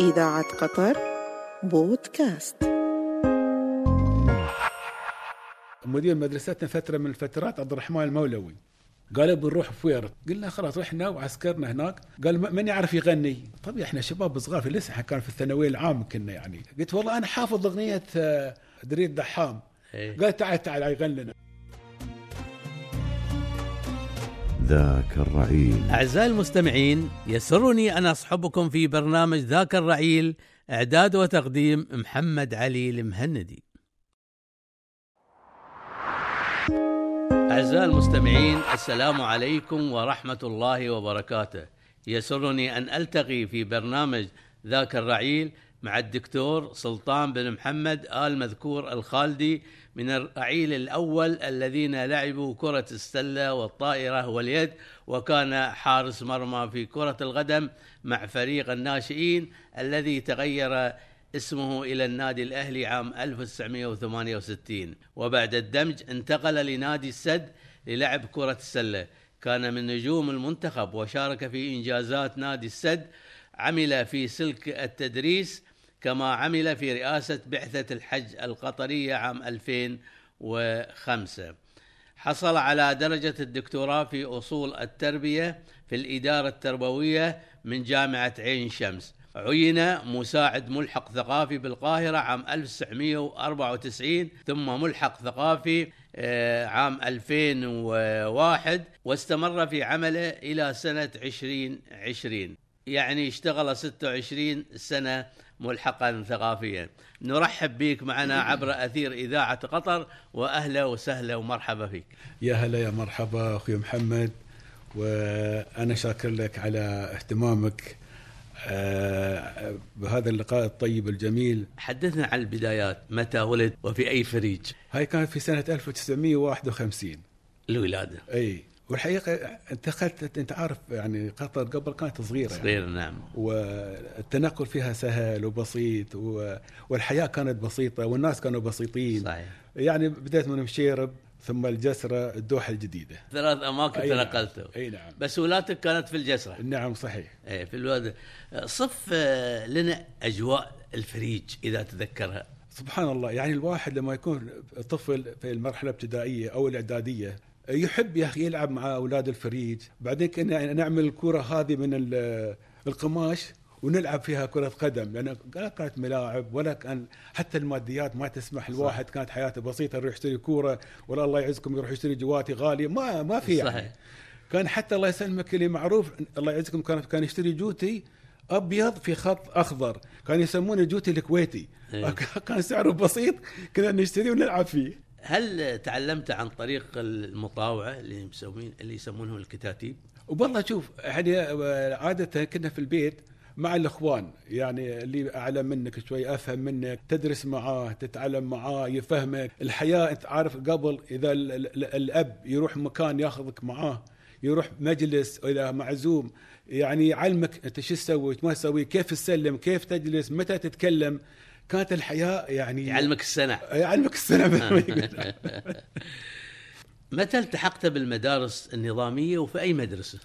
إذاعة قطر بودكاست. مدير مدرستنا فترة من الفترات عبد الرحمن المولوي قال بنروح فويرت قلنا خلاص رحنا وعسكرنا هناك. قال "م- من يعرف يغني؟ طبعا إحنا شباب صغار في لسه كان في الثانوية العام كنا يعني. قلت والله أنا حافظ أغنية آه، دريد دحام. إيه. قال تعال تعال يغني لنا. ذاك الرعيل. أعزائي المستمعين يسرني أن أصحبكم في برنامج ذاك الرعيل إعداد وتقديم محمد علي المهندي. أعزائي المستمعين السلام عليكم ورحمة الله وبركاته. يسرني أن ألتقي في برنامج ذاك الرعيل مع الدكتور سلطان بن محمد آل مذكور الخالدي من الرعيل الأول الذين لعبوا كرة السلة والطائرة واليد وكان حارس مرمى في كرة القدم مع فريق الناشئين الذي تغير اسمه إلى النادي الأهلي عام 1968 وبعد الدمج انتقل لنادي السد للعب كرة السلة. كان من نجوم المنتخب وشارك في إنجازات نادي السد عمل في سلك التدريس كما عمل في رئاسة بعثة الحج القطرية عام 2005 حصل على درجة الدكتوراه في أصول التربية في الإدارة التربوية من جامعة عين شمس. عين مساعد ملحق ثقافي بالقاهرة عام 1994 ثم ملحق ثقافي آه، عام 2001 واستمر في عمله إلى سنة 2020 يعني اشتغل 26 سنة ملحقا ثقافيا. نرحب بك معنا عبر أثير إذاعة قطر وأهلا وسهلا ومرحبا فيك. يا هلا يا مرحبا أخوي محمد وأنا شاكر لك على اهتمامك آه، بهذا اللقاء الطيب الجميل. حدثنا عن البدايات متى ولد وفي أي فريج؟ هاي كانت في سنة 1951 الولادة. أي. والحقيقة انتقلت أنت عارف يعني قطر قبل كانت صغيرة يعني. صغير نعم. والتنقل فيها سهل وبسيط و... والحياة كانت بسيطة والناس كانوا بسيطين. صحيح. يعني بديت من مشيرب ثم الجسرة الدوحة الجديدة. ثلاث أماكن أي نعم. تنقلتوا. أي نعم. بس ولادتك كانت في الجسرة؟ نعم صحيح. إيه، في الولادة صف آه، لنا أجواء الفريج إذا تذكرها. سبحان الله. يعني الواحد لما يكون طفل في المرحلة الابتدائية أو الإعدادية يحب يا أخي يلعب مع أولاد الفريج. بعدين كنا نعمل الكرة هذه من ال- القماش ونلعب فيها كرة قدم. لأن لا كانت ملاعب ولا كان حتى الماديات ما تسمح الواحد. كانت حياته بسيطة يروح يشتري كورة ولا الله يعزكم يروح يشتري جواتي غالية. ما ما في يعني. صحيح. كان حتى الله يسلمك اللي معروف الله يعزكم كان كان يشتري جوتي أبيض في خط أخضر. كان يسمونه جوتي الكويتي. إيه. كان سعره بسيط كنا نشتري ونلعب فيه. هل تعلمت عن طريق المطاوعة اللي مسوين اللي يسمونهم الكتاتيب؟ والله شوف يعني عادة كنا في البيت مع الإخوان يعني اللي اعلى منك شوي أفهم منك تدرس معاه تتعلم معاه يفهمك. الحياة أنت عارف قبل إذا ال- ال- الأب يروح مكان ياخذك معاه يروح مجلس اذا معزوم يعني يعلمك أنت شو تسوي ما تسوي كيف تسلم كيف تجلس متى تتكلم. كانت الحياة يعني يعلمك السنة يعلمك السنة. متى التحقت بالمدارس النظامية وفي أي مدرسة؟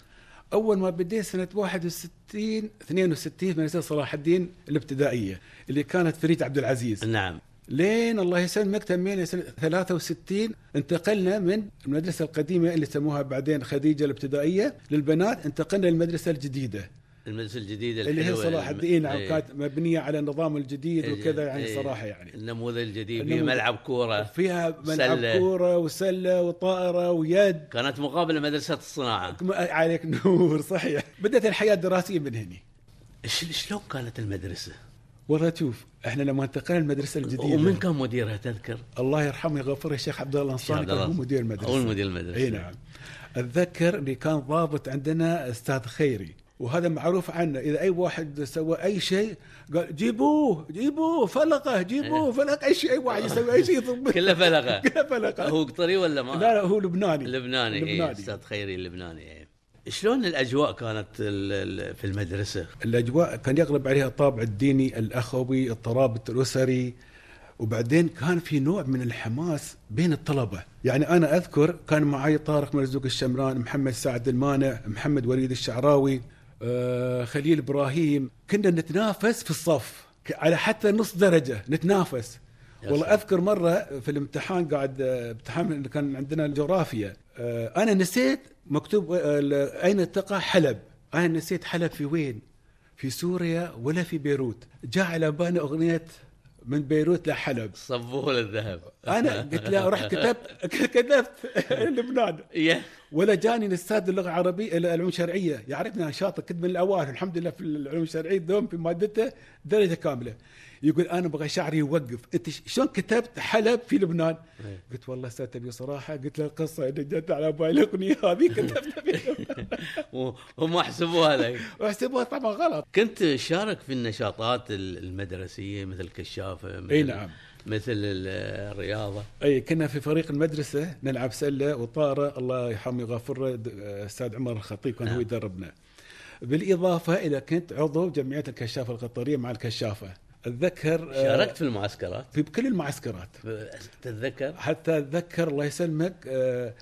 أول ما بديت سنة 61 62 مدرسة صلاح الدين الابتدائية اللي كانت فريد عبد العزيز نعم لين الله يسلمك تمينا سنة 63 انتقلنا من المدرسة القديمة اللي سموها بعدين خديجة الابتدائية للبنات انتقلنا للمدرسة الجديدة المدرسة الجديدة اللي هي صلاح الدين نعم إيه. كانت مبنية على النظام الجديد وكذا يعني إيه. صراحة يعني النموذج الجديد فيه النموذج. ملعب كورة فيها ملعب سلة. كورة وسلة وطائرة ويد كانت مقابلة مدرسة الصناعة عليك نور صحيح بدأت الحياة الدراسية من هنا شلون كانت المدرسة؟ والله شوف إحنا لما انتقلنا المدرسة الجديدة ومن كان مديرها تذكر؟ الله يرحمه يغفره الشيخ عبد الله الانصاري كان هو مدير المدرسة هو المدير المدرسة. إي نعم أتذكر اللي كان ضابط عندنا أستاذ خيري وهذا معروف عنه. إذا أي واحد سوى أي شيء قال جيبوه جيبوه فلقة جيبوه فلقة. أي شيء اي واحد يسوي أي شيء كله فلقة. كله فلقة. هو قطري ولا ما؟ لا لا هو لبناني. لبناني إيه لبناني. أستاذ خيري اللبناني إيه. شلون الأجواء كانت في المدرسة؟ الأجواء كان يغلب عليها الطابع الديني الأخوي الترابط الأسري. وبعدين كان في نوع من الحماس بين الطلبة، يعني أنا أذكر كان معي طارق مرزوق الشمران، محمد سعد المانع، محمد وليد الشعراوي، خليل إبراهيم كنا نتنافس في الصف على حتى نص درجة نتنافس. والله. أذكر مرة في الامتحان قاعد آه، امتحان كان عندنا الجغرافيا آه، أنا نسيت مكتوب آه، أين تقع حلب؟ أنا نسيت حلب في وين؟ في سوريا ولا في بيروت. جاء على بالي أغنية من بيروت لحلب. صبوه للذهب. أنا قلت له رحت كتبت كتبت لبنان ولا جاني الاستاذ اللغة العربية العلوم الشرعية. يعرفني أنا شاطر كنت من الأوائل. الحمد لله في العلوم الشرعية دوم في مادته درجة كاملة. يقول أنا أبغى شعري يوقف. أنت شلون كتبت حلب في لبنان؟ إيه. قلت والله أستاذ تبي صراحة قلت له القصة اللي جت على بالي الاغنيه هذه كتبتها في وهم حسبوها لك. واحسبوها طبعا غلط. كنت شارك في النشاطات المدرسية مثل كشافة مثل أي نعم. مثل ال- الرياضة. أي كنا في فريق المدرسة نلعب سلة وطارة الله يرحمه ويغفر له د- أستاذ عمر الخطيب كان هو نعم. يدربنا. بالإضافة إلى كنت عضو جمعية الكشافة القطرية مع الكشافة. أتذكر آه، شاركت في المعسكرات. في كل المعسكرات. تتذكر؟ حتى أتذكر الله يسلمك آه،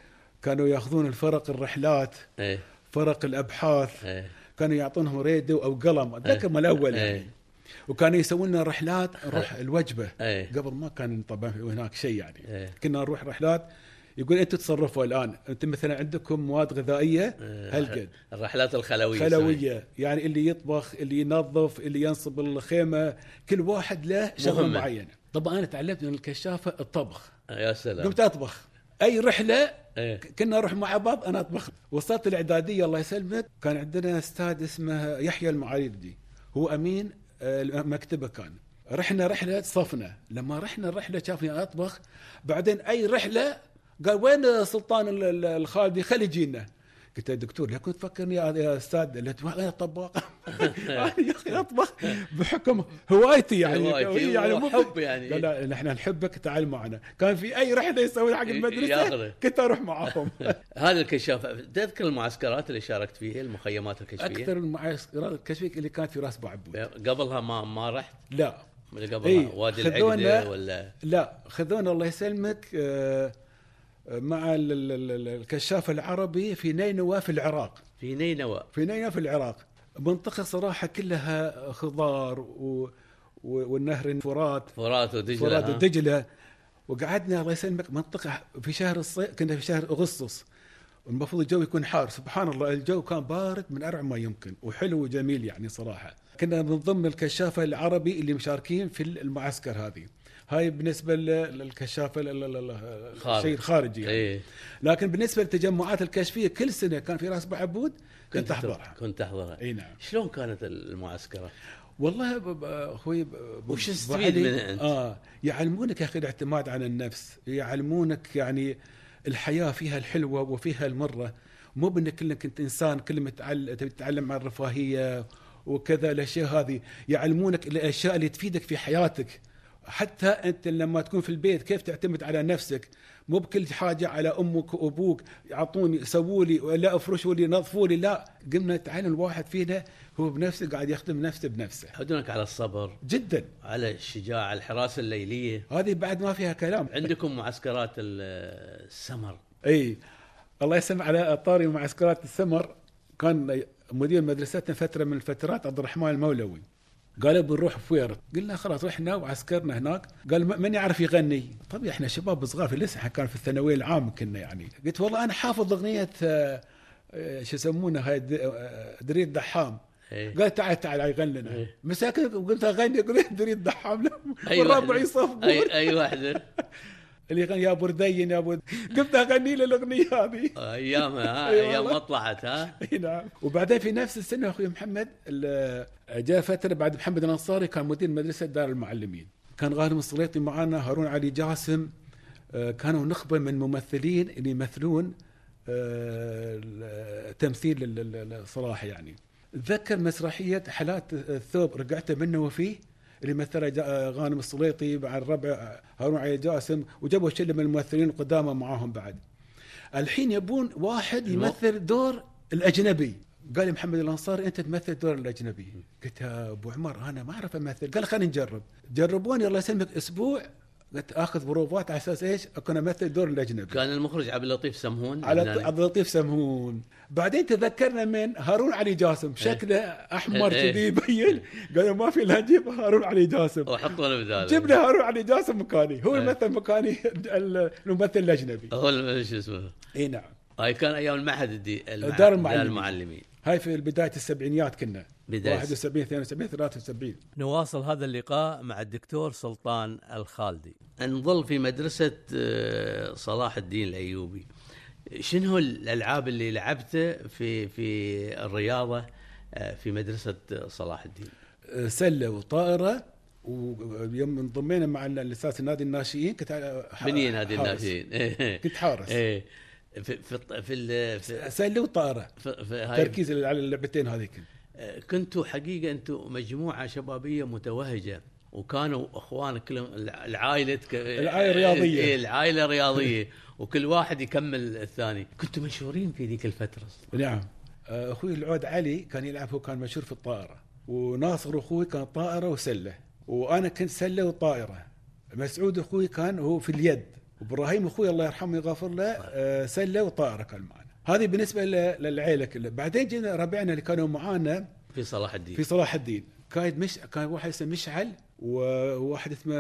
كانوا ياخذون الفرق الرحلات إيه. فرق الأبحاث إيه. كانوا يعطونهم ريدو أو قلم أتذكر من الأول إيه. يعني. وكانوا يسوون لنا رحلات نروح الوجبة. إيه. قبل ما كان طبعا هناك شيء يعني. إيه. كنا نروح رحلات يقول أنتم تصرفوا الآن. أنتم مثلا عندكم مواد غذائية إيه. هالقد. الرحلات الخلوية خلوية. يعني اللي يطبخ اللي ينظف اللي ينصب الخيمة. كل واحد له شغله. معينه طبعا أنا تعلمت من الكشافة الطبخ. يا سلام. قمت أطبخ. أي رحلة؟ إيه. كنا نروح مع بعض أنا أطبخ. وصلت الإعدادية الله يسلمك كان عندنا أستاذ اسمه يحيى المعاريدي هو أمين آه، المكتبه كان. رحنا رحلة صفنا. لما رحنا الرحلة شافني أطبخ. بعدين أي رحلة قال وين سلطان ال- ال- الخالدي؟ خلي يجينا. قلت له دكتور لا كنت تفكرني يا أستاذ أنا طباخ. أنا يا أخي اطبخ بحكم هوايتي يعني هوايتي يعني مو- وحب يعني. لا لا نحن نحبك تعال معنا. كان في أي رحلة يسوي حق المدرسة ياخذه. كنت أروح معاهم. هذا الكشاف تذكر المعسكرات اللي شاركت فيها المخيمات الكشفية؟ أكثر المعسكرات الكشفية اللي كانت في راس بعبود قبلها ما ما رحت؟ لا. من قبلها إيه، وادي العقده ولا؟ لا خذونا الله يسلمك آه، مع ال- ال- ال- الكشاف العربي في نينوى في العراق. في نينوى. في نينوى في العراق. منطقة صراحة كلها خضار و و- والنهر الفرات فرات ودجلة فرات ها؟ ودجلة. وقعدنا الله يسلمك منطقة في شهر الصيف كنا في شهر أغسطس. المفروض الجو يكون حار. سبحان الله الجو كان بارد من ارع ما يمكن وحلو وجميل يعني صراحة. كنا من ضمن الكشافه العربي اللي مشاركين في المعسكر هذه. هاي بالنسبة لل- للكشافه. الشيء الخارجي يعني. إيه لكن بالنسبة للتجمعات الكشفية كل سنة كان في راس بعبود كنت أحضرها كنت احضرها إي نعم شلون كانت المعسكرات؟ والله أخوي وش تستفيد منها أنت؟ آه يعلمونك يا أخي الاعتماد على النفس يعلمونك يعني الحياة فيها الحلوة وفيها المرة مو بأنك انك أنت إنسان كل ما تبي تتعلم عن الرفاهية وكذا الأشياء هذه يعلمونك الأشياء اللي تفيدك في حياتك حتى أنت لما تكون في البيت كيف تعتمد على نفسك؟ مو بكل حاجة على أمك وأبوك يعطوني سووا لي ولا افرشوا لي نظفوا لي لا. قمنا نتعلم الواحد فينا هو بنفسه قاعد يخدم نفسه بنفسه. يحدونك على الصبر. جدا. على الشجاعة الحراسه الليلية. هذه بعد ما فيها كلام. عندكم معسكرات ال- السمر. إي. الله يسلم على طاري معسكرات السمر. كان مدير مدرستنا فترة من الفترات عبد الرحمن المولوي. قال بنروح فويرة قلنا خلاص رحنا وعسكرنا هناك. قال من يعرف يغني؟ طب إحنا شباب صغار في لسه كان في الثانوية العامة كنا يعني. قلت والله أنا حافظ أغنية آه، آه، شو يسمونها هاي آه، دريد دحام. إيه. قال تعال تعال يغني لنا إيه. مساكن قلت أغني قلت دريد دحام. والربع. يصفقون. أي أي واحدة اللي يغني يا بردين يا ابو قمت أغني له الأغنية هذه. ايامها ها أي أيام. ما طلعت ها إي نعم. وبعدين في نفس السنة أخوي محمد جاء فترة بعد محمد الأنصاري كان مدير مدرسة دار المعلمين. كان غانم السليطي معانا هارون علي جاسم آه، كانوا نخبة من ممثلين اللي يمثلون آه، التمثيل ال- ال- الصراحه يعني. اتذكر مسرحية حالات الثوب رجعت منه وفيه. اللي مثلها جا- غانم السليطي مع الربع هارون علي جاسم وجابوا شله من الممثلين القدامى معاهم بعد. الحين يبون واحد يمثل دور الأجنبي. قال لي محمد الانصاري أنت تمثل دور الأجنبي. قلت أبو عمر أنا ما أعرف أمثل. قال خلينا نجرب. جربوني الله يسلمك أسبوع قلت آخذ بروفات على أساس إيش؟ أكون أمثل الدور الأجنبي. كان المخرج عبد اللطيف سمهون على. عبد اللطيف سمهون. بعدين تذكرنا من هارون علي جاسم. شكله أحمر إيه. كذي يبين. قالوا ما في الا نجيب هارون علي جاسم. وحطوا له بداله جبنا هارون علي جاسم مكاني. هو إيه. يمثل مكاني الممثل الأجنبي. هو شو اسمه؟ إي نعم. هاي كان أيام المعهد الدي المعهد دار المعلمين. المعلمين هاي في بداية السبعينيات كنا. بداية 71 72 73 نواصل هذا اللقاء مع الدكتور سلطان الخالدي. نظل في مدرسة آه، صلاح الدين الأيوبي. شنو الألعاب اللي لعبته في في الرياضة آه، في مدرسة صلاح الدين؟ سلة وطائرة ويوم انضمينا مع الاساس نادي الناشئين كنت هذه حارس. الناشئين. كنت حارس. إيه. في في في, ال- في, سلة وطائرة. في, في تركيز على اللعبتين هذيك. آه، كنتوا حقيقة أنتم مجموعة شبابية متوهجة وكانوا إخوان كلهم الع- العائلة ك... العائلة رياضية. إيه، العائلة رياضيه وكل واحد يكمل الثاني. كنتوا مشهورين في ذيك الفترة؟ نعم. آه، أخوي العود علي كان يلعب هو كان مشهور في الطائرة وناصر أخوي كان طائرة وسلة وأنا كنت سلة وطائرة. مسعود أخوي كان هو في اليد وإبراهيم أخوي الله يرحمه ويغفر له آه، سلة وطائرة كان معنا هذه بالنسبة للعيله كلها بعدين جينا ربعنا اللي كانوا معانا في صلاح الدين. في صلاح الدين. كان مش كان واحد اسمه مشعل وواحد اسمه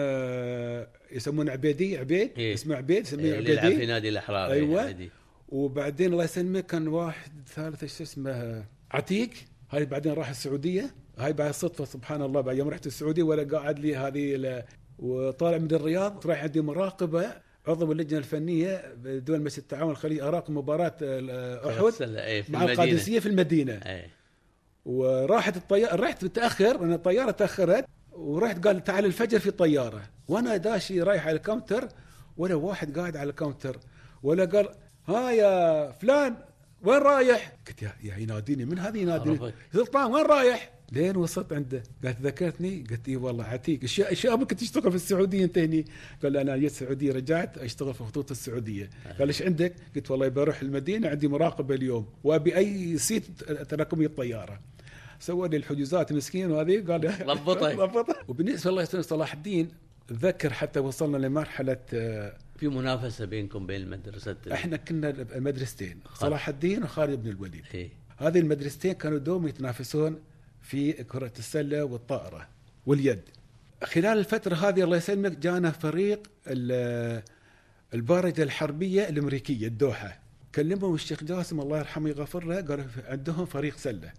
يسمونه عبيدي عبيد إيه. اسمه عبيد يسميه إيه، اللي يلعب في عبيدي نادي الأحرار. إيه، وبعدين الله يسلمه كان واحد ثالث إيش اسمه عتيق. هاي بعدين راح السعودية. هاي بعد صدفة سبحان الله بعد يوم رحت السعودية ولا قاعد لي هذه ال- وطالع من الرياض رايح عندي مراقبة. عضو اللجنة الفنية بدول مجلس التعاون الخليجي اراقب مباراة ال- أحد إيه، في مع المدينة. القادسية في المدينة إيه وراحت الطياره رحت متأخر لأن الطيارة تأخرت ورحت قال تعال الفجر في طياره وأنا داشي رايح على ال counter ولا واحد قاعد على ال counter ولا قال ها يا فلان وين رايح؟ قلت يا, يناديني من هذا يناديني؟ سلطان وين رايح؟ لين وصلت عنده قالت ذكرتني؟ قلت اي والله عتيق. إيش إيش ابك تشتغل في السعودية أنت هني؟ قال أنا جيت السعودية رجعت أشتغل في خطوط السعودية. قال إيش عندك؟ قلت والله بروح المدينة عندي مراقبة اليوم وأبي أي seat تراكمي الطياره سوى لي الحجوزات مسكين وهذه قال ضبطك. ضبطك وبالنسبة الله يسلمك صلاح الدين اتذكر حتى وصلنا لمرحلة آه، في منافسة بينكم بين مدرسة إحنا كنا مدرستين صلاح الدين وخالد بن الوليد. إيه. هذه المدرستين كانوا دوم يتنافسون في كرة السلة والطائرة واليد. خلال الفترة هذه الله يسلمك جانا فريق ال- البارجة الحربية الأمريكية الدوحة. كلمهم الشيخ جاسم الله يرحمه يغفر له قالوا عندهم فريق سلة.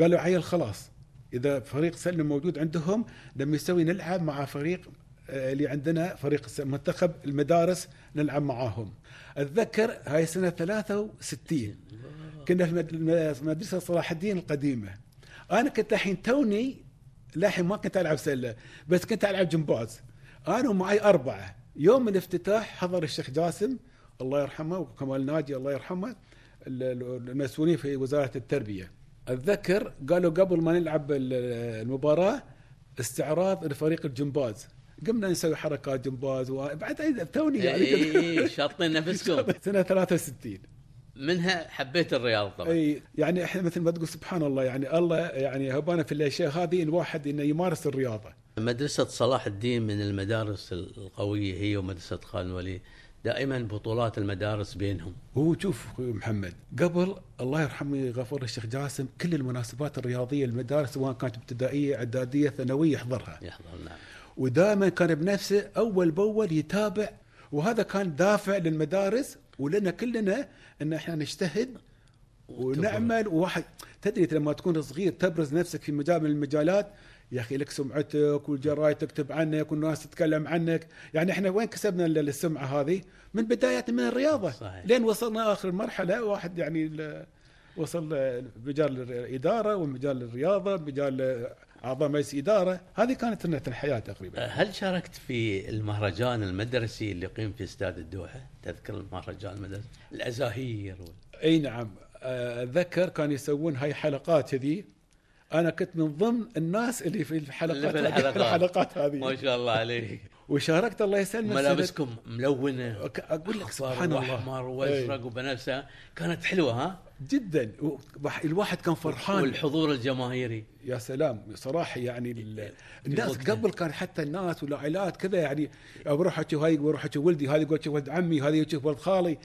قالوا عيل خلاص إذا فريق سلة موجود عندهم لما يسوي نلعب مع فريق آه، اللي عندنا فريق منتخب المدارس نلعب معاهم. أتذكر هاي سنة 63 كنا في مدرسة صلاح الدين القديمة. أنا كنت الحين توني للحين ما كنت ألعب سلة بس كنت ألعب جمباز. أنا ومعي أربعة. يوم الافتتاح حضر الشيخ جاسم الله يرحمه وكمال ناجي الله يرحمه ال- ال- المسؤولين في وزارة التربية. أتذكر قالوا قبل ما نلعب ال- المباراة استعراض لفريق الجمباز. قمنا نسوي حركات جمباز وبعد توني يعني إيه، شاطين نفسكم. سنة 63 منها حبيت الرياض طبعا. أي يعني إحنا مثل ما تقول سبحان الله يعني الله يعني هبانا في الأشياء هذه الواحد إنه يمارس الرياضة. مدرسة صلاح الدين من المدارس القوية هي ومدرسة خالد الوليد. دائما بطولات المدارس بينهم. هو شوف محمد قبل الله يرحمه يغفر الشيخ جاسم كل المناسبات الرياضية المدارس سواء كانت ابتدائية إعدادية ثانوية يحضرها. يحضر نعم. ودائما كان بنفسه أول بأول يتابع وهذا كان دافع للمدارس ولنا كلنا إن إحنا نجتهد ونعمل وواحد تدري لما تكون صغير تبرز نفسك في مجال من المجالات يا أخي لك سمعتك والجرايد تكتب عنك والناس تتكلم عنك. يعني إحنا وين كسبنا ال- السمعة هذه؟ من بداية من الرياضة. صحيح. لين وصلنا آخر مرحلة واحد يعني وصل مجال الإدارة ومجال الرياضة مجال أعضاء مجلس إدارة هذه كانت سنه الحياة تقريبا. هل شاركت في المهرجان المدرسي اللي يقيم في استاد الدوحة؟ تذكر المهرجان المدرسي؟ الأزاهير وال... أي نعم. آه، أتذكر كانوا يسوون هاي حلقات كذي أنا كنت من ضمن الناس اللي في الحلقات اللي في الحلقات. الحلقات هذه. ما شاء الله عليك. وشاركت الله يسلمك ملابسكم ملونة. أقول لك سبحان الله. واحمر وازرق وبنفسه كانت حلوة ها؟ جدا. الواحد كان فرحان. والحضور الجماهيري. يا سلام. صراحة يعني ال- الناس. قبل كان حتى الناس والعائلات كذا يعني بروح أشوف هاي بروح أشوف ولدي يقول أشوف ولد عمي هذا يشوف ولد خالي.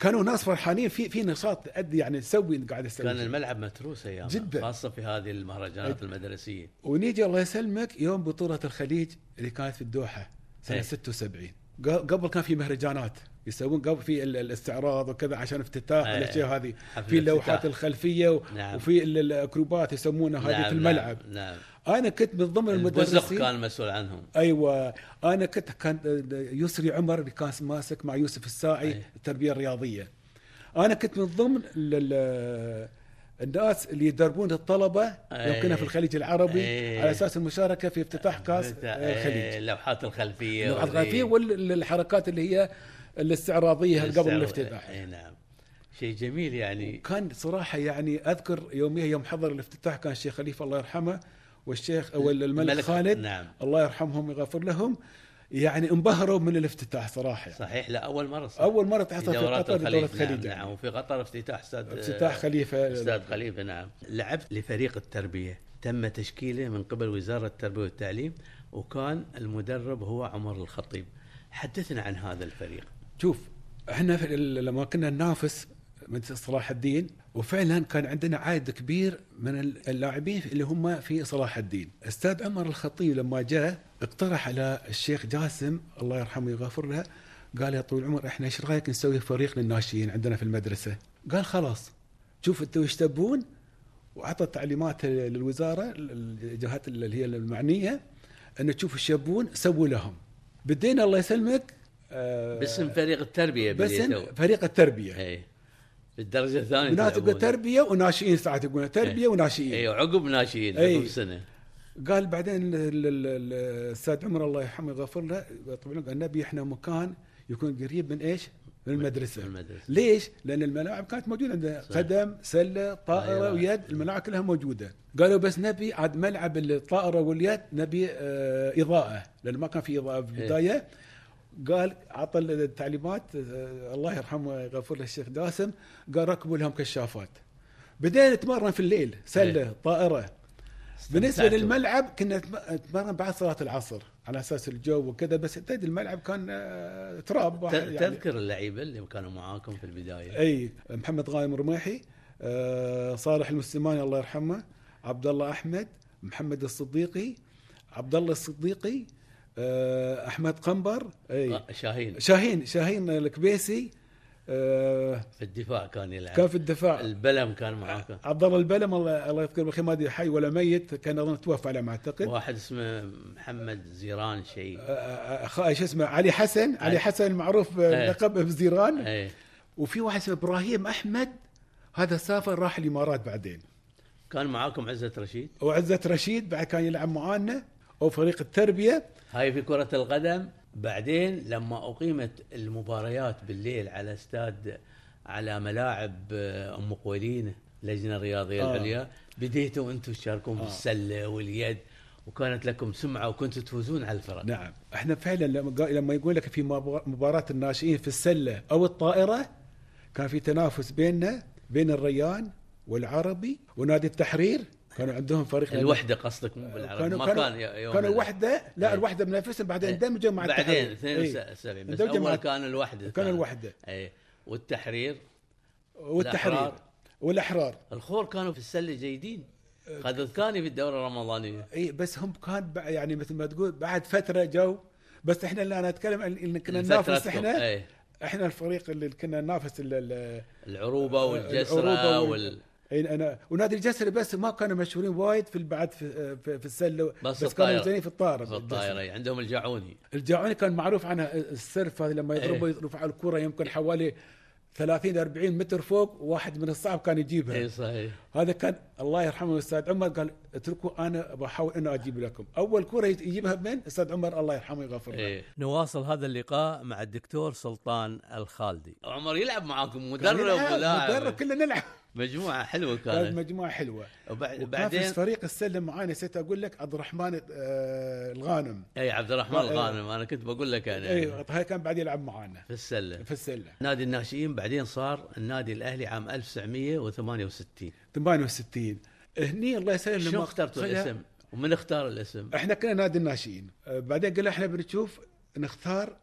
كانوا ناس فرحانين. في في نشاط تأدي يعني نسوي قاعد كان أسوي الملعب متروس أيام جداً. خاصة في هذه المهرجانات المدرسية. ونيجي الله يسلمك يوم بطولة الخليج اللي كانت في الدوحة سنة إيه. 76 ق- قبل كان في مهرجانات. يسوون قبل في ال- الاستعراض وكذا عشان افتتاح إيه. الأشياء هذه في اللوحات. الخلفية و- نعم. وفي ال- الأكروبات يسمونها هذه في الملعب نعم, نعم. أنا كنت من ضمن المدرسين كان مسؤول عنهم أيوه أنا كنت كان يسري عمر اللي كان ماسك مع يوسف الساعي أي. التربية الرياضية أنا كنت من ضمن ال- الناس اللي يدربون الطلبة. يمكنها في الخليج العربي أي. على أساس المشاركة في افتتاح كاس الخليج إيه، اللوحات الخلفية اللوحات. الخلفية والحركات اللي هي الاستعراضية قبل. الافتتاح. إي نعم. شيء جميل يعني. كان صراحة يعني أذكر يوميها يوم حضر الافتتاح كان الشيخ خليفة الله يرحمه والشيخ أو الملك الملك- خالد. نعم. الله يرحمهم ويغفر لهم. يعني انبهروا من الافتتاح صراحة يعني. صحيح لا أول مرة صح. أول مرة تحصل في قطر الخليج نعم, خليج نعم يعني. وفي قطر افتتاح أستاذ افتتاح خليفة. أستاذ خليفة نعم. لعبت لفريق التربية. تم تشكيله من قبل وزارة التربية والتعليم وكان المدرب هو عمر الخطيب. حدثنا عن هذا الفريق. شوف إحنا لما كنا ننافس من صلاح الدين وفعلا كان عندنا عدد كبير من ال- اللاعبين اللي هم في صلاح الدين. أستاذ عمر الخطيب لما جاء اقترح على الشيخ جاسم الله يرحمه ويغفر له قال يا طويل العمر إحنا إيش رأيك نسوي فريق للناشئين عندنا في المدرسة؟ قال خلاص. شوف أنتم إيش تبون؟ وأعطى تعليمات للوزارة الجهات اللي هي المعنية ان تشوفوا الشابون سووا لهم. بدينا الله يسلمك. باسم فريق التربية باسم. فريق التربية اي في الدرجة الثانية. تقول تربيه وناشئين ساعات يقولون تربية وناشئين اي عقب ناشئين. عقب سنة قال بعدين ال- ال- ال- الأستاذ عمر الله يرحمه ويغفر له طبعا قال نبي إحنا مكان يكون قريب من إيش؟ من المدرسة المدرسة. ليش؟ لأن الملاعب كانت موجودة عندنا. قدم طائرة طائرة. ويد الملاعب كلها موجودة قالوا بس نبي عاد ملعب الطائرة واليد نبي آه إضاءة لأن ما كان في إضاءة في إيه. قال عطى التعليمات الله يرحمه ويغفر له الشيخ جاسم قال ركبوا لهم كشافات بدينا نتمرن في الليل سلة إيه. طائرة بالنسبة. للملعب كنا نتم- نتمرن بعد صلاة العصر على أساس الجو وكذا بس تدري الملعب كان آه، تراب يعني تذكر اللعيبة اللي كانوا معاكم في البداية إي محمد غانم رميحي آه، صالح المسلماني الله يرحمه عبد الله أحمد محمد الصديقي عبد الله الصديقي أحمد قنبر إي. آه، شاهين. شاهين شاهين الكبيسي آه، في الدفاع كان يلعب. كان في الدفاع. البلم كان معاكم عبد الله البلم الله الله يذكره بالخير ما أدري حي ولا ميت كان أظن توفى على ما أعتقد. واحد اسمه محمد زيران شيء. آه، آه، شو اسمه علي حسن علي. حسن المعروف أي. لقب بزيران. وفي واحد اسمه إبراهيم أحمد هذا سافر راح الإمارات بعدين. كان معاكم عزة رشيد؟ وعزت رشيد بعد كان يلعب معانا. وفريق التربية. هاي في كرة القدم. بعدين لما أقيمت المباريات بالليل على استاد على ملاعب آه، أم قويلين اللجنة الرياضية آه. العليا بديتوا أنتم تشاركون آه. بالسلة واليد وكانت لكم سمعة وكنتوا تفوزون على الفرق. نعم. إحنا فعلا لما لما يقول لك في مبار- مباراة الناشئين في السلة أو الطائرة كان في تنافس بيننا بين الريان والعربي ونادي التحرير. كانوا عندهم فريق الوحدة قصدك مو بالعربي كانوا ما كانوا كان يوم كانوا ال- وحدة لا إيه. الوحدة بنفسهم بعدين إيه. اندمجوا مع بعدين التحرير 72 بس اندمجوا مع أول كان الوحدة كان الوحدة اي والتحرير والتحرير الأحرار. والأحرار الخور كانوا في السلة جيدين خذوا الثاني في الدورة الرمضانية اي بس هم كان يعني مثل ما تقول بعد فترة جو بس إحنا اللي أنا اتكلم اللي كنا ننافس. إحنا إيه. إحنا الفريق اللي كنا ننافس ال- ال- العروبة والجسرة العروبة وال- أنا ونادي الجسر بس ما كانوا مشهورين وايد في بعد في, في, في السله بس بس. كانوا زين في الطائرة. في الطائرة عندهم الجعوني الجاعوني كان معروف عنه السرف هذا لما يضربوا إيه. يرفع الكرة يمكن حوالي 30 40 متر فوق واحد من الصعب كان يجيبها. اي صحيح. هذا كان الله يرحمه الاستاذ عمر قال اتركوا أنا بحاول إنه أجيب لكم. أول كرة يجيبها من الاستاذ عمر الله يرحمه ويغفر له. إيه. نواصل هذا اللقاء مع الدكتور سلطان الخالدي. عمر يلعب معاكم مدرب ولاعب. مدرب كلنا نلعب. مجموعة حلوة كانت. مجموعة حلوة. وبعد وكان في بعدين؟ فريق السله معاي نسيت أقول لك عبد الرحمن آه، الغانم. أي عبد الرحمن آه، الغانم. أنا كنت بقول لك أنا. أيوه هاي كان بعد يلعب معانا. في السله في السله نادي الناشئين بعدين صار النادي الأهلي عام 1968 68 هني الله يسلم شلون لما اخترتوا الاسم؟ ومن اختار الاسم؟ إحنا كنا نادي الناشئين. آه، بعدين قلنا إحنا بنشوف نختار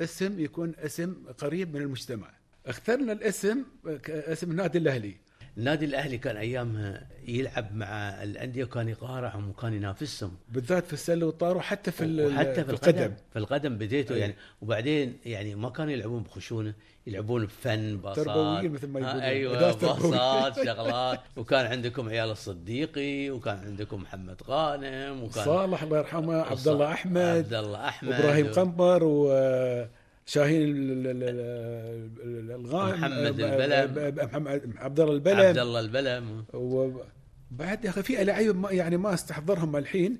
اسم يكون اسم قريب من المجتمع. اخترنا الاسم اسم النادي الأهلي. النادي الأهلي كان ايامها يلعب مع الأندية وكان يقارعهم وكان ينافسهم. بالذات في السلة والطار وحتى في وحتى في القدم. القدم. في القدم بديته أي. يعني. وبعدين يعني ما كانوا يلعبون بخشونة يلعبون بفن باصات تربويين مثل ما يقولون. أيوه أداة تربوية. باصات شغلات. وكان عندكم عيال الصديقي وكان عندكم محمد غانم وكان صالح الله يرحمه عبد الله أحمد عبد الله أحمد. وابراهيم و- قنبر وشاهين ال- الغانم محمد البلم. محمد عبد الله البلم عبد الله البلم وبعد يا أخي في لعيبه ما- يعني ما استحضرهم الحين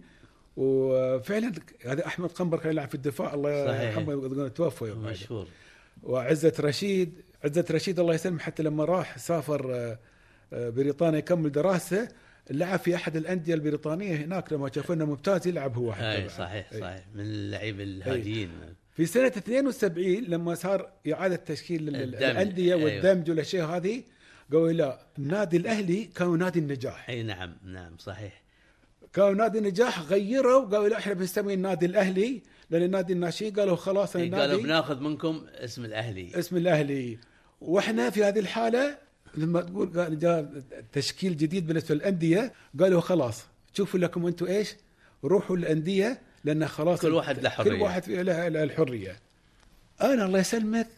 وفعلا هذا أحمد قنبر كان يلعب في الدفاع الله. يرحمه توفى. مشهور وعزة رشيد عزة رشيد الله يسلمه حتى لما راح سافر آه، آه، بريطانيا يكمل دراسه لعب في أحد الأندية البريطانية هناك لما شافوا إنه ممتاز يلعب هو حتى أي. صحيح أي. صحيح من اللعيبه الهاديين في سنة 72 لما صار إعادة تشكيل. الأندية أيوه. والدمج والاشياء هذه قالوا لا النادي الأهلي كان نادي النجاح. أي نعم نعم صحيح. كانوا نادي النجاح غيروا قالوا لا إحنا بنسمي النادي الأهلي لأن النادي الناشئين قالوا خلاص إي، قالوا النادي بناخذ منكم اسم الأهلي. اسم الأهلي. وإحنا في هذه الحالة لما تقول قال جاء تشكيل جديد بالنسبة للأندية قالوا خلاص شوفوا لكم أنتم إيش روحوا الأندية لأن خلاص كل واحد له حرية. كل واحد له الحرية. أنا الله يسلمك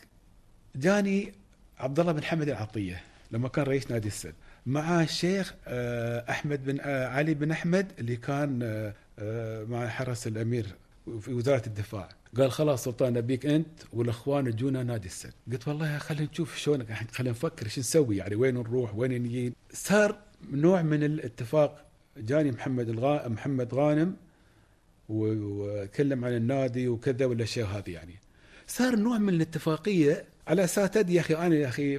جاني عبد الله بن حمد العطية لما كان رئيس نادي السد مع الشيخ آه، أحمد بن آه، علي بن أحمد اللي كان آه، مع حرس الأمير في وزارة الدفاع. قال خلاص سلطان نبيك أنت والأخوان يجونا نادي السد. قلت والله خلينا نشوف شلون خلينا نفكر إيش نسوي يعني وين نروح وين نجي صار نوع من الاتفاق جاني محمد الغا محمد غانم و- وتكلم عن النادي وكذا والاشياء هذه يعني. صار نوع من الاتفاقية على أساس يا أخي أنا يا أخي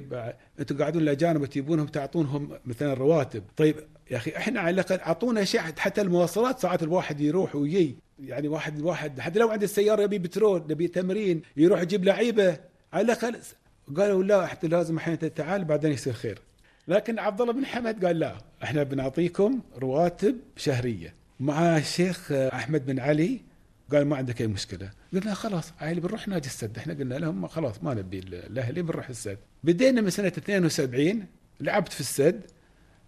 أنتم قاعدون الاجانب تجيبونهم تعطونهم مثلا رواتب. طيب يا أخي إحنا على الأقل أعطونا شيء حتى المواصلات ساعات الواحد يروح ويجي. يعني واحد واحد حتى لو عنده السيارة يبي بترول يبي تمرين يروح يجيب لعيبة. على الأقل قالوا لا حتى لازم إحنا تعال بعدين يصير خير. لكن عبد الله بن حمد قال لا إحنا بنعطيكم رواتب شهرية. مع الشيخ أحمد بن علي قال ما عندك أي مشكلة. قلنا خلاص عيل بنروح نادي السد. إحنا قلنا لهم خلاص ما نبي الأهلي بنروح السد. بدينا من سنة 72 لعبت في السد.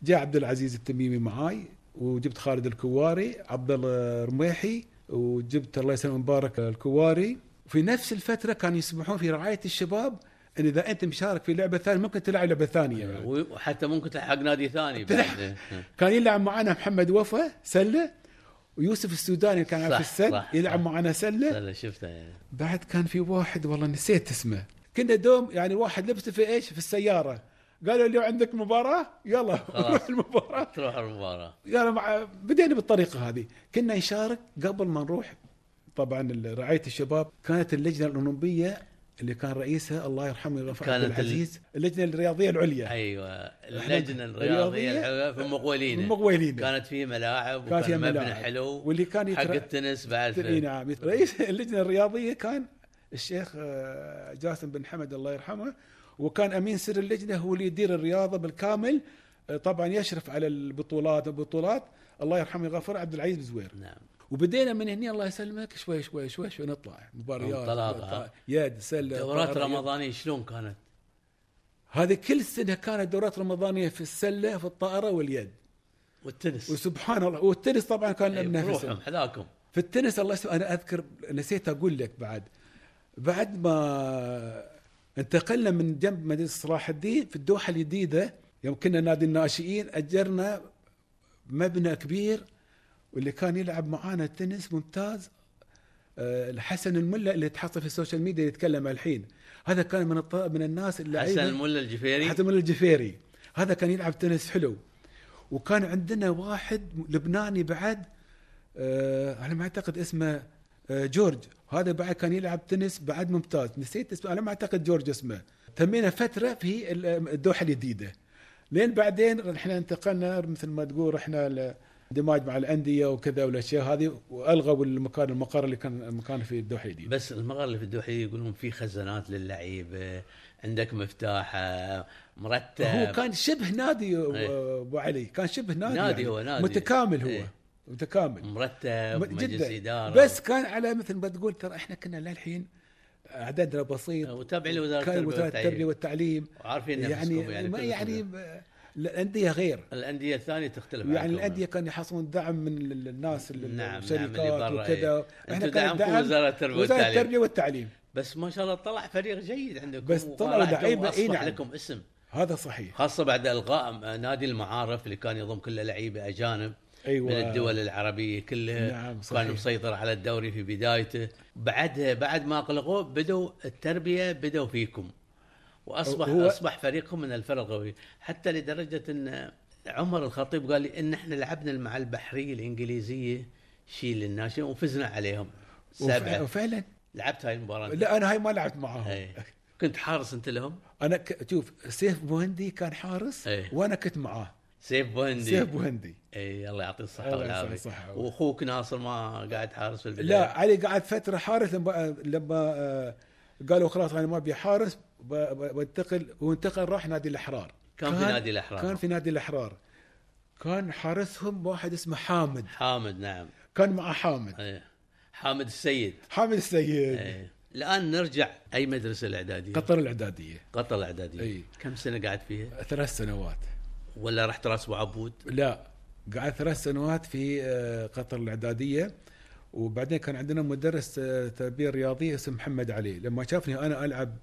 جاء عبد العزيز التميمي معاي وجبت خالد الكواري عبد الله رميحي وجبت الله يسلمه مبارك الكواري. في نفس الفترة كانوا يسمحون في رعاية الشباب إن إذا أنت مشارك في لعبة ثانية ممكن تلعب لعبة ثانية. وحتى ممكن تلحق نادي ثاني. بعد. كان يلعب معنا محمد وفا سلة. ويوسف السوداني كان صح، في السد صح، يلعب صح. معنا سلة. سله شفته يعني بعد كان في واحد والله نسيت اسمه. كنا دوم يعني واحد لبسه في إيش؟ في السيارة. قالوا اليوم عندك مباراة؟ يلا. نروح المباراة. تروح المباراة. قالوا مع بدينا بالطريقة هذه. كنا نشارك قبل ما نروح. طبعا رعاية الشباب كانت اللجنة الأولمبية اللي كان رئيسها الله يرحمه رفعت كانت عبد العزيز اللجنة الرياضية العليا. أيوه اللجنة الرياضية الرياضية الحلوة في مقولين المقولين كانت في ملاعب كان فيها مبنى ملاعب. حلو. واللي كان حق يتر... التنس بعد إي في نعم رئيس اللجنة الرياضية كان الشيخ آه، جاسم بن حمد الله يرحمه وكان أمين سر اللجنة هو اللي يدير الرياضة بالكامل. آه، طبعا يشرف على البطولات البطولات. الله يرحمه يغفر عبد العزيز بزوير. نعم. وبدينا من هنا الله يسلمك شوي شوي شوي شوي نطلع مباريات. يد سله دورات. رمضانية شلون كانت؟ هذه كل سنة كانت دورات رمضانية في السلة في الطائرة واليد والتنس وسبحان الله والتنس طبعا كان أي، بنفسه بروحهم حذاكم في التنس الله يسلمك أنا أذكر نسيت أقول لك بعد بعد ما انتقلنا من جنب مدينة صلاح الدين في الدوحة الجديده يوم كنا نادي الناشئين أجرنا مبنى كبير واللي كان يلعب معانا تنس ممتاز آه، الحسن الملا اللي تحصل في ال social media يتكلم الحين. هذا كان من الط... من الناس اللي حسن الملا الجفيري. حسن الملا الجفيري. هذا كان يلعب تنس حلو. وكان عندنا واحد لبناني بعد آه على ما أعتقد اسمه آه جورج. هذا بعد كان يلعب تنس بعد ممتاز. نسيت اسمه على ما أعتقد جورج اسمه. تمينا فترة في ال- الدوحة الجديده لين بعدين إحنا انتقلنا مثل ما تقول رحنا الاندماج مع الأندية وكذا والأشياء هذه وألغوا المكان المقر اللي كان المكان في الدوحيدي بس المغرب اللي في الدوحي يقولون في خزانات للعيبه عندك مفتاح مرتب. هو كان شبه نادي إيه. أبو علي. كان شبه نادي نادي يعني. هو نادي. متكامل هو إيه. متكامل. مرتب مجلس إدارة. بس كان على مثل ما تقول ترى إحنا كنا للحين عددنا بسيط. وتابعين لوزارة التربية والتعليم. وعارفين يعني نفسكم يعني يعني الأندية غير. الأندية الثانية تختلف يعني. الأندية كانوا يحصلون دعم من ال- الناس ال- نعم، الشركات نعم، وكذا. دعمكم وزارة التربية وزارة والتعليم. التربية والتعليم. بس ما شاء الله طلع فريق جيد عندكم بس طلعوا إي واصبح نعم. لكم اسم. هذا صحيح. خاصة بعد إلغاء نادي المعارف اللي كان يضم كل لعيبة أجانب أيوه. من الدول العربية كلها. نعم، صحيح. كان مسيطر على الدوري في بدايته. بعدها بعد ما اغلقوه بدوا التربية بدوا فيكم. واصبح هو- أصبح فريقكم من الفرق القوية. حتى لدرجة إن عمر الخطيب قال لي إن إحنا لعبنا مع البحرية الإنجليزية شيل الناشئين وفزنا عليهم. سبعة. وفعلا؟ لعبت هاي المباراة. لا أنا هاي ما لعبت معاهم أي. كنت حارس أنت لهم؟ أنا ك... شوف سيف بوهندي كان حارس إيه. وأنا كنت معاه. سيف بوهندي. سيف بوهندي. اي الله يعطيه الصحة والعافية. وأخوك ناصر ما قاعد حارس في البداية. لا علي قعد فترة حارس لما لما آه، قالوا خلاص أنا ما أبي حارس. بنتقل وانتقل راح نادي الأحرار. كان في نادي الأحرار. كان في نادي الأحرار. كان حارسهم واحد اسمه حامد. حامد نعم. كان معه حامد. أي. حامد السيد. حامد السيد. أي. الآن نرجع أي مدرسة الإعدادية؟ قطر الإعدادية. قطر الإعدادية. أي. كم سنة قاعد فيها؟ ثلاث سنوات. ولا رحت راس أبو عبود؟ لا. قعد ثلاث سنوات في آه، قطر الإعدادية. وبعدين كان عندنا مدرس آه، تربية رياضية اسمه محمد علي. لما شافني أنا ألعب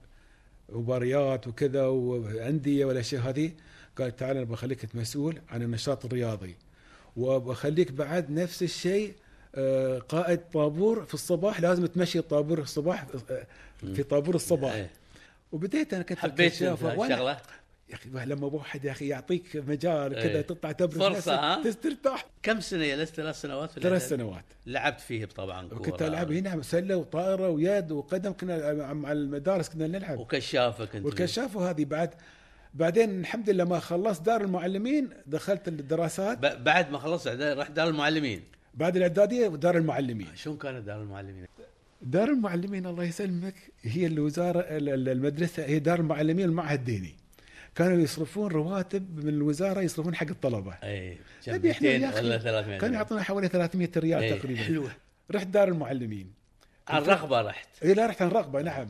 مباريات وكذا وأندية والاشياء هذه. قال تعال أنا بخليك مسؤول عن النشاط الرياضي. وبخليك بعد نفس الشيء آه، قائد طابور في الصباح. لازم تمشي طابور الصباح آه، في طابور الصباح. أي. وبديت أنا كنت حبيت الشغله يا أخي لما واحد يا أخي يعطيك مجال. كذا تطلع تبرز نفسك، ها؟ ترتاح. كم سنة جلست ثلاث سنوات في ثلاث؟ سنوات. لعبت فيه طبعا كورة. وكنت ألعب هنا سله وطائرة ويد وقدم كنا مع المدارس كنا نلعب. وكشافه كنت والكشافه هذه بعد. بعدين الحمد لله ما خلصت دار المعلمين دخلت الدراسات. بعد ما خلصت رحت دار المعلمين. بعد الإعدادية ودار المعلمين. شلون كانت دار المعلمين؟ دار المعلمين الله يسلمك هي الوزارة ال- ال- المدرسة هي دار المعلمين المعهد الديني. كانوا يصرفون رواتب من الوزارة يصرفون حق الطلبة. اي نبي إحنا 200 يا أخي ولا 300 كانوا يعطونا حوالي 300 ريال إيه، تقريبا. حلوة. رحت دار المعلمين. على الرغبة رحت. اي لا رحت عن رغبه نعم.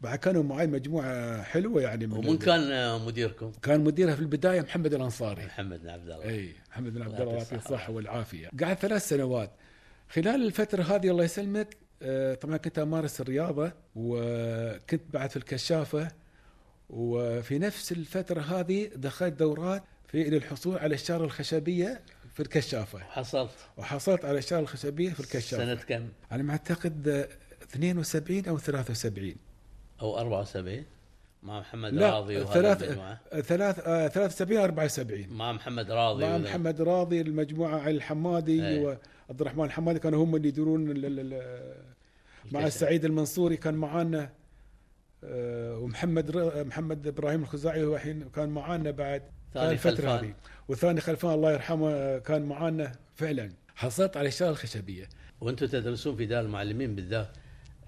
بعد كانوا معي مجموعة حلوة يعني من ومن كان مديركم؟ كان مديرها في البداية محمد الأنصاري. محمد بن عبد الله. اي محمد بن عبد الله يعطيه. الصحة والعافية. قعد ثلاث سنوات. خلال الفترة هذه الله يسلمك آه، طبعا كنت أمارس الرياضة وكنت بعد في الكشافة وفي نفس الفترة هذه دخلت دورات في للحصول على الشارة الخشبية في الكشافة. حصلت وحصلت على الشارة الخشبية في الكشافة. سنة كم؟ على ما أعتقد آه، 72 أو 73 أو 74 مع محمد لا راضي وهذا ثلاث المجموعة. ثلاث آه، 73 74 مع محمد راضي مع محمد راضي المجموعة علي الحمادي أي. وعبد الرحمن الحمادي كانوا هم اللي يديرون ال- مع الكشف. السعيد المنصوري كان معانا. ومحمد ر- محمد إبراهيم الخزاعي هو الحين كان معانا بعد الفترة خلفان. هذه وثاني خلفان الله يرحمه آه، كان معانا فعلا حصلت على الشغله الخشبيه وأنتم تدرسون في دار المعلمين بالذات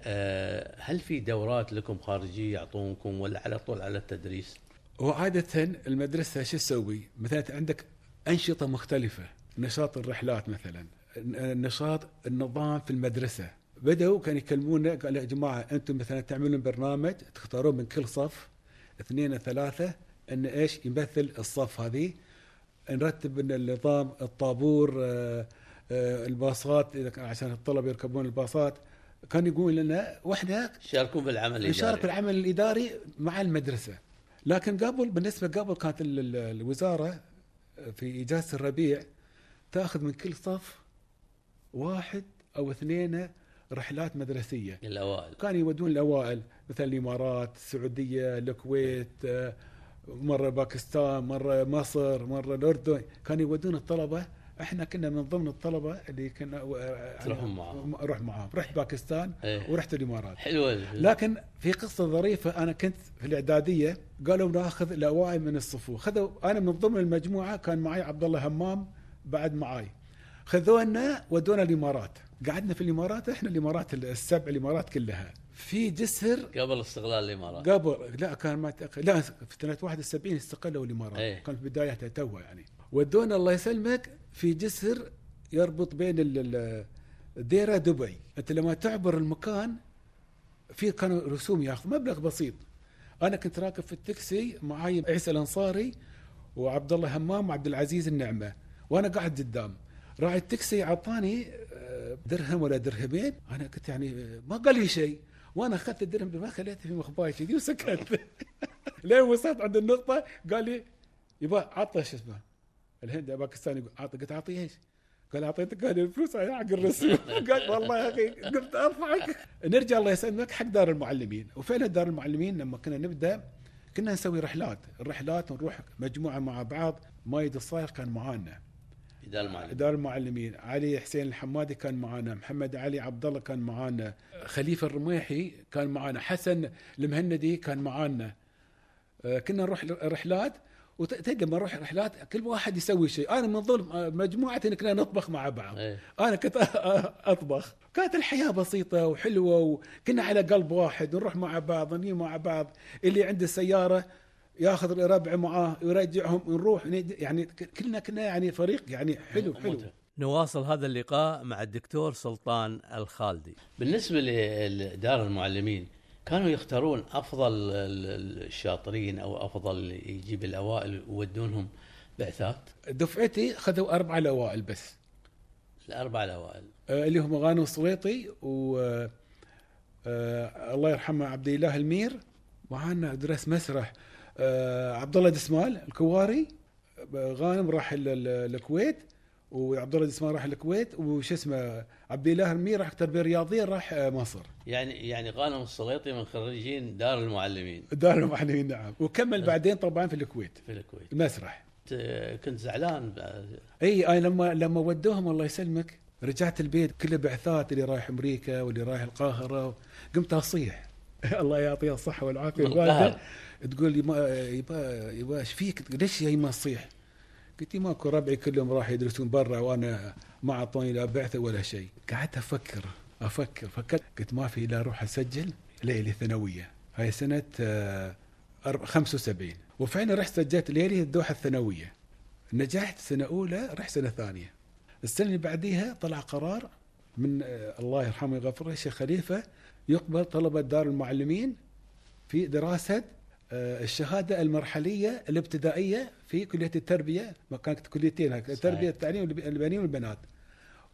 آه، هل في دورات لكم خارجية يعطونكم ولا على طول على التدريس؟ وعادة المدرسة شو تسوي؟ مثلا عندك أنشطة مختلفة، نشاط الرحلات مثلا، نشاط النظام في المدرسة، بدأوا كانوا يكلمونا قال يا جماعة أنتم مثلا تعملون برنامج تختارون من كل صف اثنين ثلاثة أن إيش يمثل الصف هذه. نرتب إن النظام الطابور آه، آه، الباصات عشان الطلبة يركبون الباصات. كان يقول لنا وإحنا يشاركون بالعمل نشارك الإداري. العمل الإداري مع المدرسة. لكن قبل بالنسبة قبل كانت ال- ال- الوزارة في إجازة الربيع تأخذ من كل صف واحد أو اثنين رحلات مدرسية. الأوائل. كانوا يودون الأوائل مثلا الإمارات السعودية الكويت مرة باكستان مرة مصر مرة الأردن. كانوا يودون الطلبة. إحنا كنا من ضمن الطلبة اللي كنا آه، تروحون معاهم. أروح معاهم. رحت باكستان إيه. ورحت الإمارات. حلوة لكن في قصة ظريفة أنا كنت في الإعدادية قالوا ناخذ الأوائل من الصفوف. خذوا أنا من ضمن المجموعة كان معي عبد الله همام بعد معاي. خذونا ودونا الإمارات. قعدنا في الإمارات إحنا الإمارات السبع الإمارات كلها. في جسر قبل استغلال الإمارات. قبل لا كان ما تأخ... لا في سنة 71 استقلوا الإمارات. إيه. كان في بدايتها توها يعني. ودونا الله يسلمك في جسر يربط بين ال- ال- الديره دبي. أنت لما تعبر المكان في كانوا رسوم ياخذ مبلغ بسيط. أنا كنت راكب في التاكسي معاي عيسى الأنصاري وعبد الله همام وعبد العزيز النعمة وأنا قاعد قدام. راعي التاكسي أعطاني درهم ولا درهمين؟ أنا كنت يعني آه، ما قال لي شيء. وأنا أخذت الدرهم ما خليته في مخباي كذي وسكت. لين وصلت عند النقطة قال لي يبا عطه شو اسمه؟ الهند باكستاني اعطي قلت اعطي إيش؟ قال اعطيتك قال الفلوس هاي حق الرسوم قال والله يا أخي قلت اضحك نرجع الله يسلمك حق دار المعلمين. وفعلا دار المعلمين؟ لما كنا نبدأ كنا نسوي رحلات. الرحلات ونروح مجموعة مع بعض. مايد الصايغ كان معانا. بدال المعلم دار المعلمين. علي حسين الحمادي كان معانا محمد علي عبد الله كان معانا خليفة الرميحي كان معانا حسن المهندي كان معانا. آه، كنا نروح رحلات وتدري لما نروح رحلات كل واحد يسوي شيء. أنا من ضمن آه، مجموعتي إن كنا نطبخ مع بعض. إيه. أنا كنت أطبخ. كانت الحياة بسيطة وحلوة وكنا على قلب واحد نروح مع بعض نجي مع بعض. اللي عنده سيارة ياخذ ربعه معاه يرجعهم نروح يعني كلنا كنا يعني فريق يعني حلو حلو. ممتع. نواصل هذا اللقاء مع الدكتور سلطان الخالدي. بالنسبة لدار المعلمين كانوا يختارون أفضل ال- الشاطرين أو أفضل اللي يجيب الأوائل ويودونهم بعثات؟ دفعتي خذوا أربعة الأوائل بس. الأربع الأوائل. آه، اللي هم غانم السليطي و آه، آه، الله يرحمه عبد الاله المير. معانا درس مسرح عبد الله دسمال الكواري آه، غانم راح ال- ال- الكويت وعبد الله دسمال راح الكويت وش اسمه عبد الاله المير راح تربية رياضية راح آه، مصر. يعني يعني غانم السليطي من خريجين دار المعلمين. دار المعلمين نعم. وكمل بعدين طبعا في الكويت. في الكويت. المسرح كنت زعلان إي أنا لما لما ودوهم الله يسلمك رجعت البيت كله بعثات اللي رايح أمريكا واللي رايح القاهرة قمت أصيح. الله يعطيها الصحة والعافية. تقول لي ما يبا يبا إيش فيك؟ ليش يا ما تصيح؟ قلت لي ماكو ربعي كلهم راح يدرسون برا وأنا ما أعطوني لا بعثة ولا شيء. قعدت أفكر أفكر فكرت. قلت ما في إلا أروح أسجل ليلي ثانوية. هاي سنة آه، أرب- 75 وفعلا رحت سجلت ليلي الدوحة الثانوية. نجحت سنة أولى رحت سنة ثانية. السنة اللي بعديها طلع قرار من آه، الله يرحمه ويغفر له الشيخ خليفة يقبل طلبة دار المعلمين في دراسة آه، الشهادة المرحلية الابتدائية في كلية التربية كانت كليتين التربيه التعليم البنين والبنات.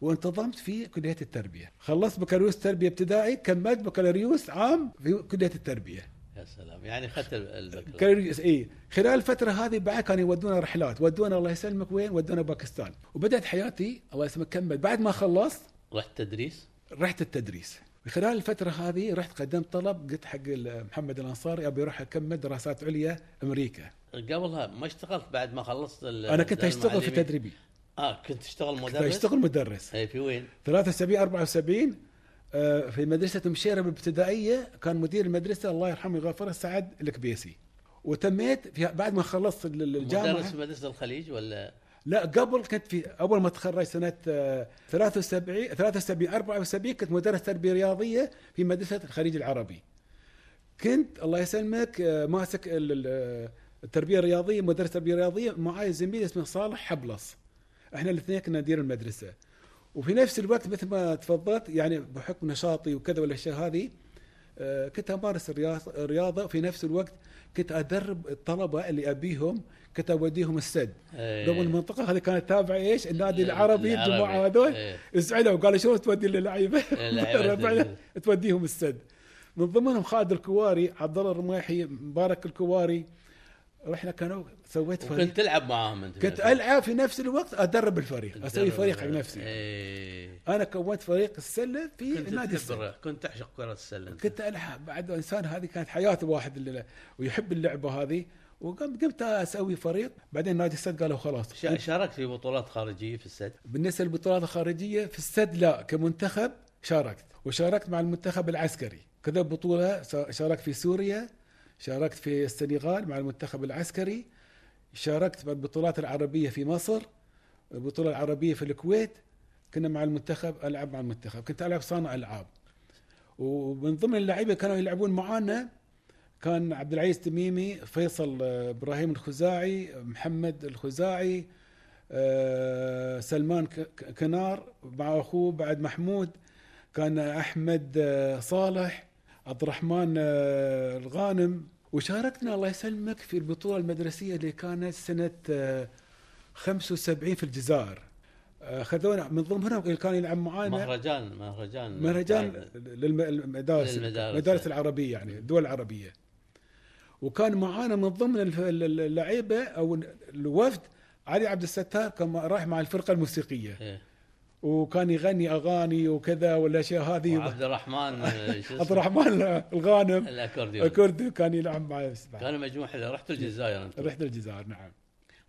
وانتظمت في كلية التربية. خلصت بكالوريوس تربية ابتدائي كملت بكالوريوس عام في كلية التربية. يا سلام. يعني اخذت ال- البكالوريوس. بكالوريوس اي خلال الفترة هذه بعد كانوا يودونا رحلات. ودونا الله يسلمك وين؟ ودونا باكستان. وبدأت حياتي الله يسلمك كمل بعد ما خلصت رحت تدريس؟ رحت التدريس. خلال الفترة هذه رحت قدمت طلب قلت حق محمد الأنصاري أبي أروح أكمل دراسات عليا أمريكا. قبلها ما اشتغلت بعد ما خلصت أنا كنت أشتغل في؟ تدريبي. آه كنت تشتغل كنت مدرس. أشتغل مدرس. اي في وين؟ 73 74 آه، في مدرسة مشيرة الابتدائية كان مدير المدرسة الله يرحمه ويغفره سعد الكبيسي. وتميت في بعد ما خلصت ال- الجامعة. مدرس في مدرسة الخليج ولا؟ لا قبل كنت في أول ما تخرج سنة آه، 73 73 74 كنت مدرس تربية رياضية في مدرسة الخليج العربي. كنت الله يسلمك آه، ماسك ال- ال- آه، التربيه الرياضيه مدرس تربية رياضية معاي زميل اسمه صالح حبلص. إحنا الاثنين كنا ندير المدرسة. وفي نفس الوقت مثل ما تفضلت يعني بحكم نشاطي وكذا والأشياء هذه آه، كنت أمارس الرياض- الرياضه وفي نفس الوقت كنت أدرب الطلبة اللي أبيهم كنت اوديهم السد. إيه. لو المنطقة هذه كانت تابعة إيش؟ النادي ال- العربي. الجماعة هذول إيه. زعلوا وقالوا شلون تودي اللعيبه؟ تودي. توديهم السد. من ضمنهم خالد الكواري، عبد الله الرميحي، مبارك الكواري رحنا كانوا سويت فريق وكنت تلعب معاهم أنت كنت ألعب في نفس الوقت أدرب الفريق، أسوي فريق حق نفسي. إيه أنا كونت فريق السلة في كنت نادي. الر- كنت تعشق كرة السلة أنت. كنت ألعب بعد انسان هذه كانت حياه واحد اللي ويحب اللعبة هذه وقمت قمت أسوي فريق بعدين نادي السد قالوا خلاص. شا- شاركت في بطولات خارجية في السد؟ بالنسبة للبطولات الخارجية في السد لا كمنتخب شاركت. وشاركت مع المنتخب العسكري. كذا بطولة شاركت في سوريا شاركت في السنغال مع المنتخب العسكري شاركت بالبطولات العربية في مصر البطولة العربية في الكويت. كنا مع المنتخب ألعب مع المنتخب. كنت ألعب صانع ألعاب. ومن ضمن اللعيبة كانوا يلعبون معانا كان عبد العزيز تميمي فيصل آه، إبراهيم الخزاعي محمد الخزاعي آه، سلمان كنار مع أخوه بعد محمود كان أحمد آه، صالح عبد الرحمن الغانم. وشاركنا الله يسلمك في البطولة المدرسية اللي كانت سنة آه، 75 في الجزائر. خذونا من ضمنهم اللي كان يلعب معانا مهرجان مهرجان مهرجان للمدارس للمدارس. المدارس العربية يعني الدول العربية. وكان معانا من ضمن اللعيبة أو الوفد علي عبد الستار كان رايح مع الفرقة الموسيقية. إيه. وكان يغني أغاني وكذا والأشياء هذه. وعبد الرحمن عبد؟ الرحمن الغانم. الأكورديون. الكردي كان يلعب مع كان مجموع حلو رحت الجزائر انت رحت الجزائر نعم.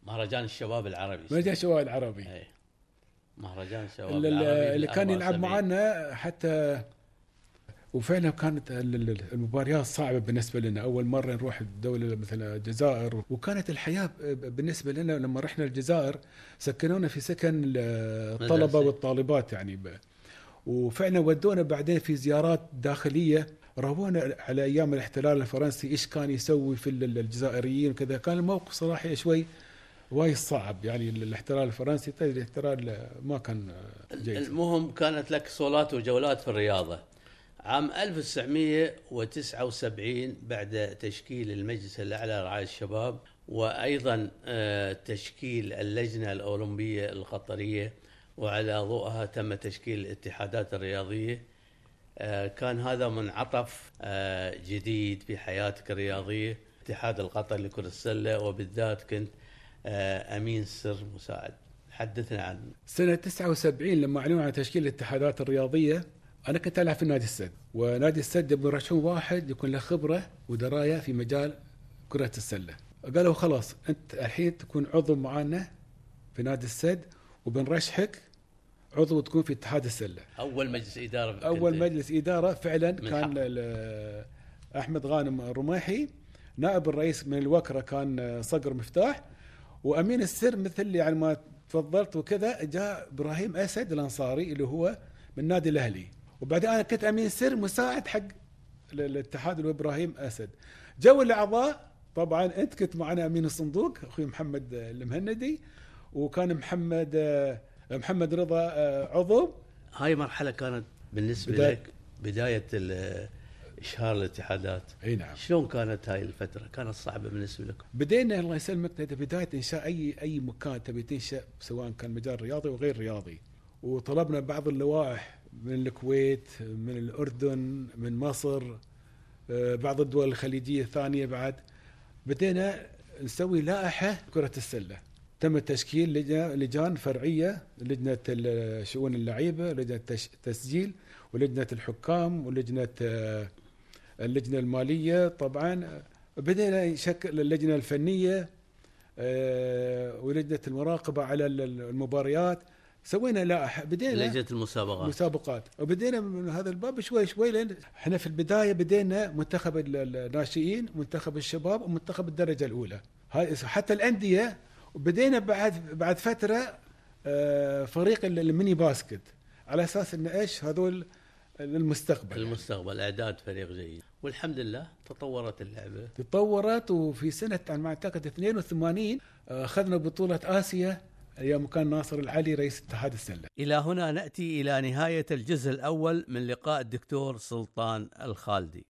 مهرجان الشباب العربي. مهرجان الشباب العربي. إيه. مهرجان الشباب ال- ال- العربي اللي كان يلعب. معنا حتى وفعلا كانت ال- ال- المباريات صعبة بالنسبة لنا. أول مرة نروح دوله مثل الجزائر وكانت الحياة بالنسبة لنا لما رحنا الجزائر سكنونا في سكن الطلبة. والطالبات يعني وفعلا ودونا بعدين في زيارات داخلية. روونا على أيام الاحتلال الفرنسي إيش كان يسوي في ال- الجزائريين وكذا. كان الموقف صراحة شوي وايد صعب يعني الاحتلال الفرنسي. تدري الاحتلال ما كان جيد. المهم كانت لك صولات وجولات في الرياضة. عام 1979 بعد تشكيل المجلس الأعلى لرعاية الشباب وأيضا آه، تشكيل اللجنة الأولمبية القطرية وعلى ضوءها تم تشكيل الاتحادات الرياضية. آه، كان هذا منعطف آه، جديد في حياتك الرياضية. الاتحاد القطري لكرة السلة وبالذات كنت أمين سر مساعد. حدثنا عن سنة 79 لما أعلنوا عن تشكيل الاتحادات الرياضية أنا كنت ألعب في نادي السد ونادي السد يبغى يرشحون واحد يكون له خبرة ودراية في مجال كرة السلة. قالوا خلاص أنت الحين تكون عضو معانا في نادي السد وبنرشحك عضو تكون في اتحاد السلة. أول مجلس إدارة أول مجلس إدارة فعلا كان أحمد غانم الرماحي نائب الرئيس من الوكرة كان صقر مفتاح وأمين السر مثل يعني ما تفضلت وكذا جاء إبراهيم أسد الأنصاري اللي هو من النادي الأهلي. وبعدين أنا كنت أمين سر مساعد حق ال- الاتحاد اللي هو إبراهيم أسد. جو الأعضاء طبعا أنت كنت معنا أمين الصندوق أخوي محمد المهندي وكان محمد محمد رضا عضو. هاي مرحلة كانت بالنسبة بداية. لك بداية إشهار الاتحادات. إي نعم. شلون كانت هاي الفترة؟ كانت صعبة بالنسبة لكم؟ بدينا الله يسلمك بداية إنشاء أي أي مكان تبي تنشأ سواء كان مجال رياضي وغير رياضي. وطلبنا بعض اللوائح من الكويت من الأردن من مصر آه، بعض الدول الخليجية الثانية بعد. بدينا نسوي لائحة كرة السلة. تم تشكيل لجنة- لجان فرعية لجنة ال- شؤون اللعيبة لجنة تش- تسجيل ولجنة الحكام ولجنة آه، اللجنة المالية. طبعا بدينا نشكل اللجنة الفنية آه، ولجنة المراقبة على ال- المباريات. سوينا لائحه بدينا لجنة المسابقات. مسابقات. وبدينا من هذا الباب شوي شوي لين إحنا في البداية بدينا منتخب ال- ال- الناشئين منتخب الشباب ومنتخب الدرجة الأولى. هاي حتى الأندية وبدينا بعد بعد فترة آه، فريق ال- ال mini basket. على أساس إن إيش؟ هذول المستقبل المستقبل أعداد فريق جيد. والحمد لله تطورت اللعبة. تطورت وفي سنة على ما أعتقد 82 آه، أخذنا بطولة آسيا. أيام كان ناصر العلي رئيس اتحاد السلة. إلى هنا نأتي إلى نهاية الجزء الأول من لقاء الدكتور سلطان الخالدي.